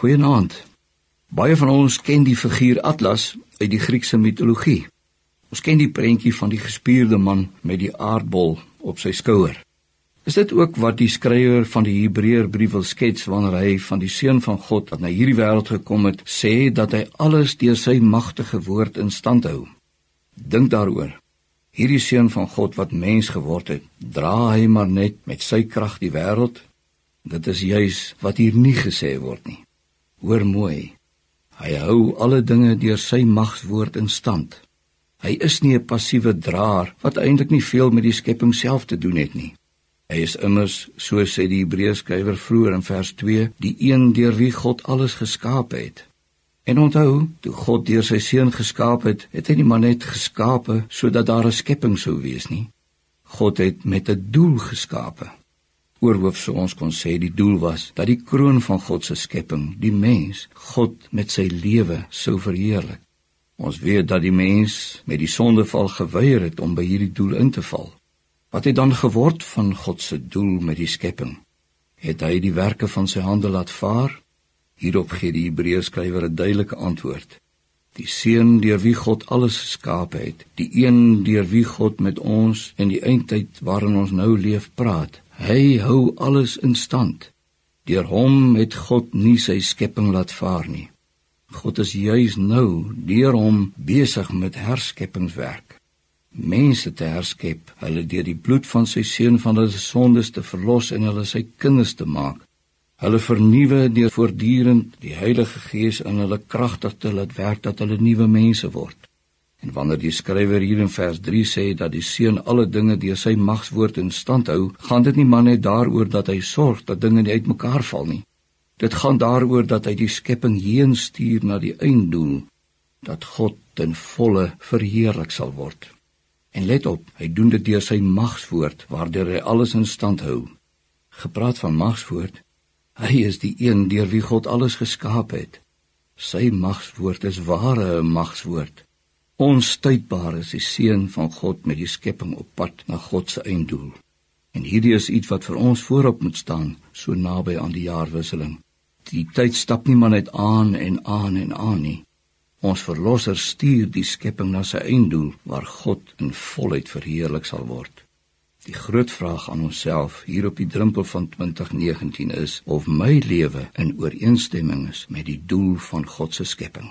Goeienaand. Baie van ons ken die figuur Atlas uit die Griekse mitologie. Ons ken die prentjie van die gespierde man met die aardbol op sy skouer. Is dit ook wat die skrywer van die Hebreërbrief wil skets wanneer hy van die seun van God wat na hierdie wêreld gekom het, sê dat hy alles deur sy magtige woord in stand hou? Dink daaroor. Hierdie seun van God wat mens geword het, dra hy maar net met sy krag die wêreld? Dit is juis wat hier nie gesê word nie. Hoor mooi. Hy hou alle dinge deur sy magswoord in stand. Hy is nie 'n passiewe draer wat eintlik nie veel met die skepping self te doen het nie. Hy is immers, so sê die Hebreërskrywer vroeër in vers 2, die een deur wie God alles geskaap het. En onthou, toe God deur sy seun geskaap het, het hy nie maar net geskape sodat daar 'n skepping sou wees nie. God het met 'n doel geskape oorhoof sou ons kon sê die doel was dat die kroon van God se skepping, die mens, God met sy lewe sou verheerlik. Ons weet dat die mens met die sondeval geweier het om by hierdie doel in te val. Wat het dan geword van God se doel met die skepping? Het hy die werke van sy hande laat vaar? Hierop gee die Hebreërskrywer 'n duidelike antwoord. Die seun deur wie God alles geskaap het, die een deur wie God met ons in die eindtyd waarin ons nou leef praat, Hy hou alles in stand. Deur hom het God nie sy skepping laat vaar nie. God is juis nou deur hom besig met herskeppingswerk. Mense te herskep, hulle deur die bloed van sy seun van hulle sondes te verlos en hulle sy kinders te maak. Hulle vernuwe deur voortdurend die Heilige Gees in hulle kragtig te laat werk dat hulle nuwe mense word. En wanneer die skrywer hier in vers 3 sê dat die seun alle dinge deur sy magswoord in stand hou, gaan dit nie maar net daaroor dat hy sorg dat dinge nie uitmekaar val nie. Dit gaan daaroor dat hy die skepping heen stuur na die einddoel dat God ten volle verheerlik sal word. En let op, hy doen dit deur sy magswoord waardeur hy alles in stand hou. Gepraat van magswoord, hy is die een deur wie God alles geskaap het. Sy magswoord is ware magswoord. Onstuitbaar is die seën van God met die skepping op pad na God se einddoel. En hierdie is iets wat vir ons voorop moet staan, so naby aan die jaarwisseling. Die tyd stap nie maar net aan en aan en aan nie. Ons verlosser stuur die skepping na sy einddoel waar God in volheid verheerlik sal word. Die groot vraag aan onsself hier op die drempel van 2019 is of my lewe in ooreenstemming is met die doel van God se skepping.